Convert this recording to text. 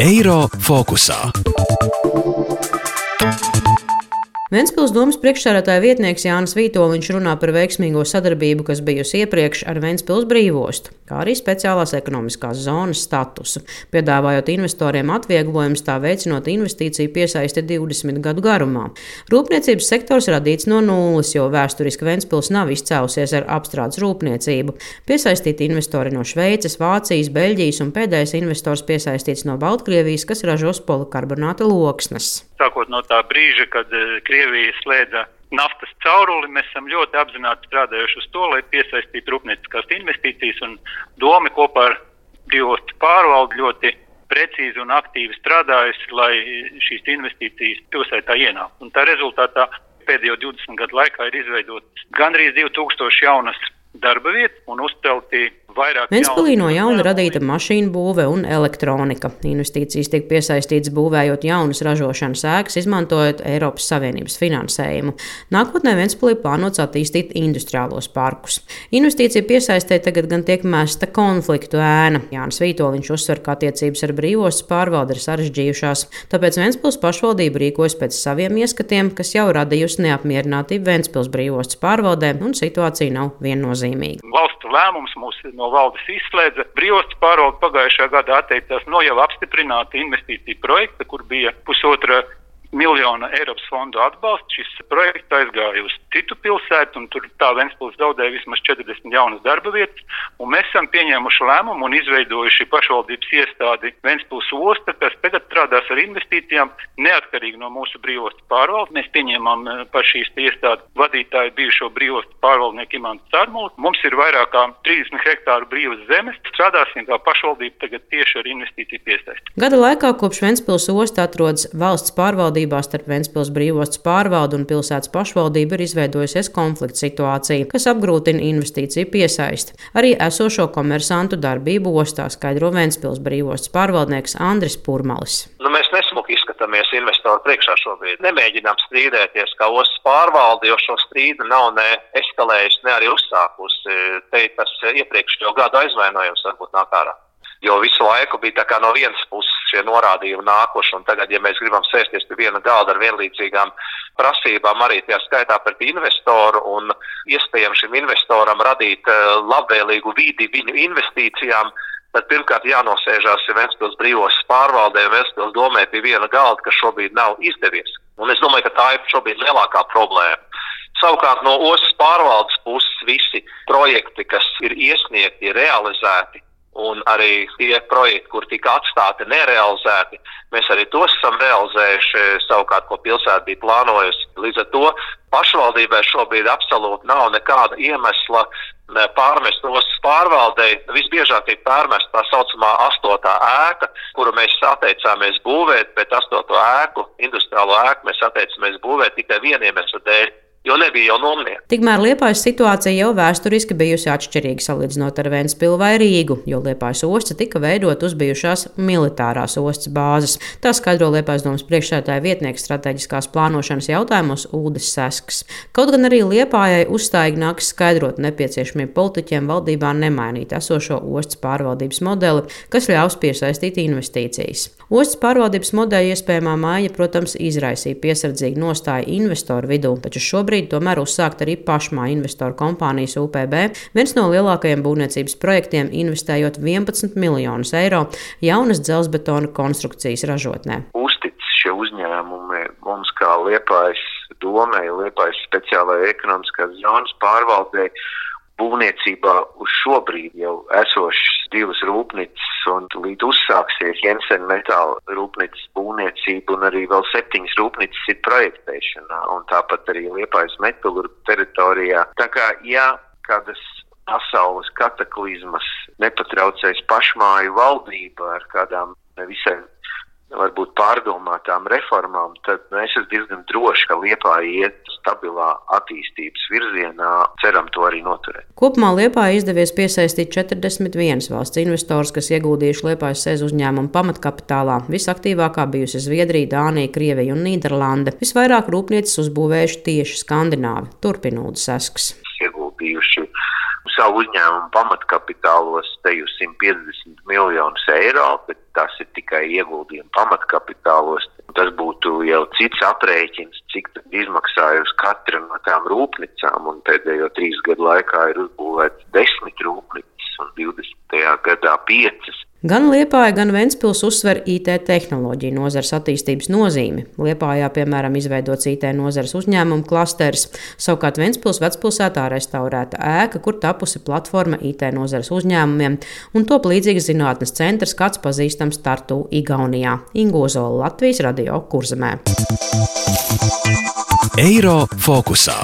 Eiro fokusā. Ventspils domas priekšsēdētāja vietnieks Jānis Vītoliņš runā par veiksmīgo sadarbību, kas bijusi iepriekš ar Ventspils brīvostu, kā arī speciālās ekonomiskās zonas statusu, piedāvājot investoriem atvieglojumus, tā veicinot investīciju piesaisti 20 gadu garumā. Rūpniecības sektors radīts no nulles, jo vēsturiski Ventspils nav izcēlusies ar apstrādes rūpniecību. Piesaistīti investori no Šveices, Vācijas, Beļģijas un pēdējais investors piesaistīts no Baltkrievijas, kas ražos polikarbonāta loksnes. Sākot no tā brīža, kad Krievija slēdza naftas cauruli, mēs esam ļoti apzināti strādājuši uz to, lai piesaistītu rūpnieciskās investīcijas. Doma kopā ar brīvostu pārvaldu ļoti precīzi un aktīvi strādājusi, lai šīs investīcijas pilsētā ienāktu. Tā rezultātā pēdējo 20 gadu laikā ir izveidotas gandrīz 2000 jaunas darba vietas un uzcelti Ventspīlī no jauna radīta mašīnu būve un elektronika. Investīcijas tiek piesaistītas būvējot jaunas ražošanas ēkas, izmantojot Eiropas Savienības finansējumu. Nākotnē Ventspīlī plānots attīstīt industriālos parkus. Investīcija piesaistē tagad gan tiek mēsta konfliktu ēna. Jānis Vītoliņš uzsver, ka attiecības ar brīvostas pārvaldi ir sarežģījušās, tāpēc Ventspils pašvaldība rīkojas pēc saviem ieskatiem, kas jau radījusi neapmierinātību Ventspils brīvostas pārvaldē, un situācija nav viennozīmīga. Valsts lēmums mūs no valdes izslēdza. Brīvostas pārvalde pagājušajā gadā atteicās no jau apstiprināta investīcija projekta, kur bija pusotra miljona Eiropas fondu atbalstu. Šis projekts aizgāja uz citu pilsētu, un tur tā Ventspils zaudēja vismaz 40 jaunas darba vietas. Mēs esam pieņēmuši lēmumu un izveidojuši pašvaldības iestādi Ventspils osta, kas tagad strādās ar investīcijām neatkarīgi no mūsu brīvostas pārvaldes. Mēs pieņēmām eh, par šīs iestādes vadītāju bijušo brīvostas pārvaldnieku Imantu Sārmulu. Mums ir vairāk kā 30 hektāru brīvas zemes. Strādāsim kā pašvaldība tagad tieši ar investīciju piesaisti. Gada laikā kopš Ventspils osta atrodas valsts pārvaldība sadarbībā starp Ventspils brīvostas pārvaldu un pilsētas pašvaldību ir izveidojusies konflikta situācija, kas apgrūtina investīciju piesaisti. Arī esošo komersantu darbību ostā skaidro Ventspils brīvostas pārvaldnieks Andris Purmalis. Nu, mēs nesmuki izskatāmies investoru priekšā šobrīd. Nemēģinām strīdēties kā ostas pārvalde, jo šo strīdu nav ne eskalējusi, ne arī uzsākusi. Te tas iepriekšējo gadu aizvainojums varbūt nāk ārā. Jo visu laiku bija no vienas puses šie norādījumi nākuši, un tagad, ja mēs gribam sēsties pie viena galda ar vienlīdzīgām prasībām, arī tajā skaitā pret investoru un iespējams šim investoram radīt eh, labvēlīgu vidi viņu investīcijām, tad pirmkārt jānosēžās Ventspils brīvos pārvaldē un Ventspils domē pie viena galda, kas šobrīd nav izdevies. Un es domāju, ka tā ir šobrīd lielākā problēma. Savukārt no ostas pārvaldes puses visi projekti, kas ir iesniegti, ir realizēti, un arī tie projekti, kur tika atstāti nerealizēti, mēs arī tos esam realizējuši savukārt, ko pilsēta bija plānojusi. Līdz ar to pašvaldībai šobrīd absolūti nav nekāda iemesla pārmest ostas pārvaldei. Visbiežāk tiek pārmest tā saucamā astotā ēka, kuru mēs atteicāmies būvēt, bet astoto ēku, industriālo ēku mēs atteicāmies būvēt tikai vieniem iemeslu dēļ jo nebija jau nomnieki. Tikmēr Liepājas situācija jau vēsturiski bijusi atšķirīga salīdzinot ar Vēnspilsnu vai Rīgu, jo Liepājas osta tika veidot uz bijušās militārās ostas bāzes. Tā skaidro Liepājas domas priekšsētāja vietnieks strateģiskās plānošanas jautājumos Ulris Sesks. Kaut gan arī Liepājai uzstājīgi nāks skaidrot nepieciešamiem politiķiem valdībā nemainīt esošo ostas pārvaldības modeli, kas ļaus piesaistīt investīcijas. Ostas pārvaldības modeļa iespējamā māja, protams, izraisīja piesardzīgu nostāju investoru vidū, taču šobrīd šobrīd tomēr uzsākt arī pašmā investoru kompānijas UPB, viens no lielākajiem būvniecības projektiem, investējot 11 miljonus eiro jaunas dzelzbetona konstrukcijas ražotnē. Uztic šie uzņēmumi mums kā liepājas domai, liepājas speciālajai ekonomiskās zonas pārvaldē būvniecībā uz šobrīd jau esošas divas rūpnīcas un līdz uzsāksies Jensen metāla rūpnīcas būvniecība un arī vēl septiņas rūpnīcas ir projektēšanā un tāpat arī Liepājas metālurgu teritorijā. Tā kā, ja kādas pasaules kataklizmas nepatraucēs pašmāju valdība ar kādām nevisai varbūt pārdomātām reformām, tad nu, es esmu diezgan drošs, ka Liepā iet stabilā attīstības virzienā. Ceram to arī noturēt. Kopumā Liepā izdevies piesaistīt 41 valsts investors, kas ieguldījuši Liepājas sēž uzņēmumu pamatkapitālā. Visaktīvākā bijusi Zviedrija, Dānija, Krievija un Nīderlande. Visvairāk rūpniecis uzbūvējuši tieši Skandināvi. Turpinot sasks. Ieguldījuši savu uzņēmumu pamatkapitālos te jau 150 miljonus eiro, bet tas ir tikai ieguldījumi pamatkapitālos. Tas būtu jau cits aprēķins, cik izmaksājusi katra no tām rūpnīcām, pēdējo trīs gadu laikā ir uzbūvēts desmit rūpnīcas un 20. gadā piecas. Gan Liepāja, gan Ventspils uzsver IT tehnoloģiju nozares attīstības nozīmi. Liepājā, piemēram, izveidots IT nozares uzņēmumu klasteris, savukārt Ventspils vecpilsētā restaurēta ēka, kur tapusi platforma IT nozares uzņēmumiem, un top līdzīgs zinātnes centrs, kāds pazīstams Tartu Igaunijā, Ingozola Latvijas radio kurzemē. Eiro fokusā.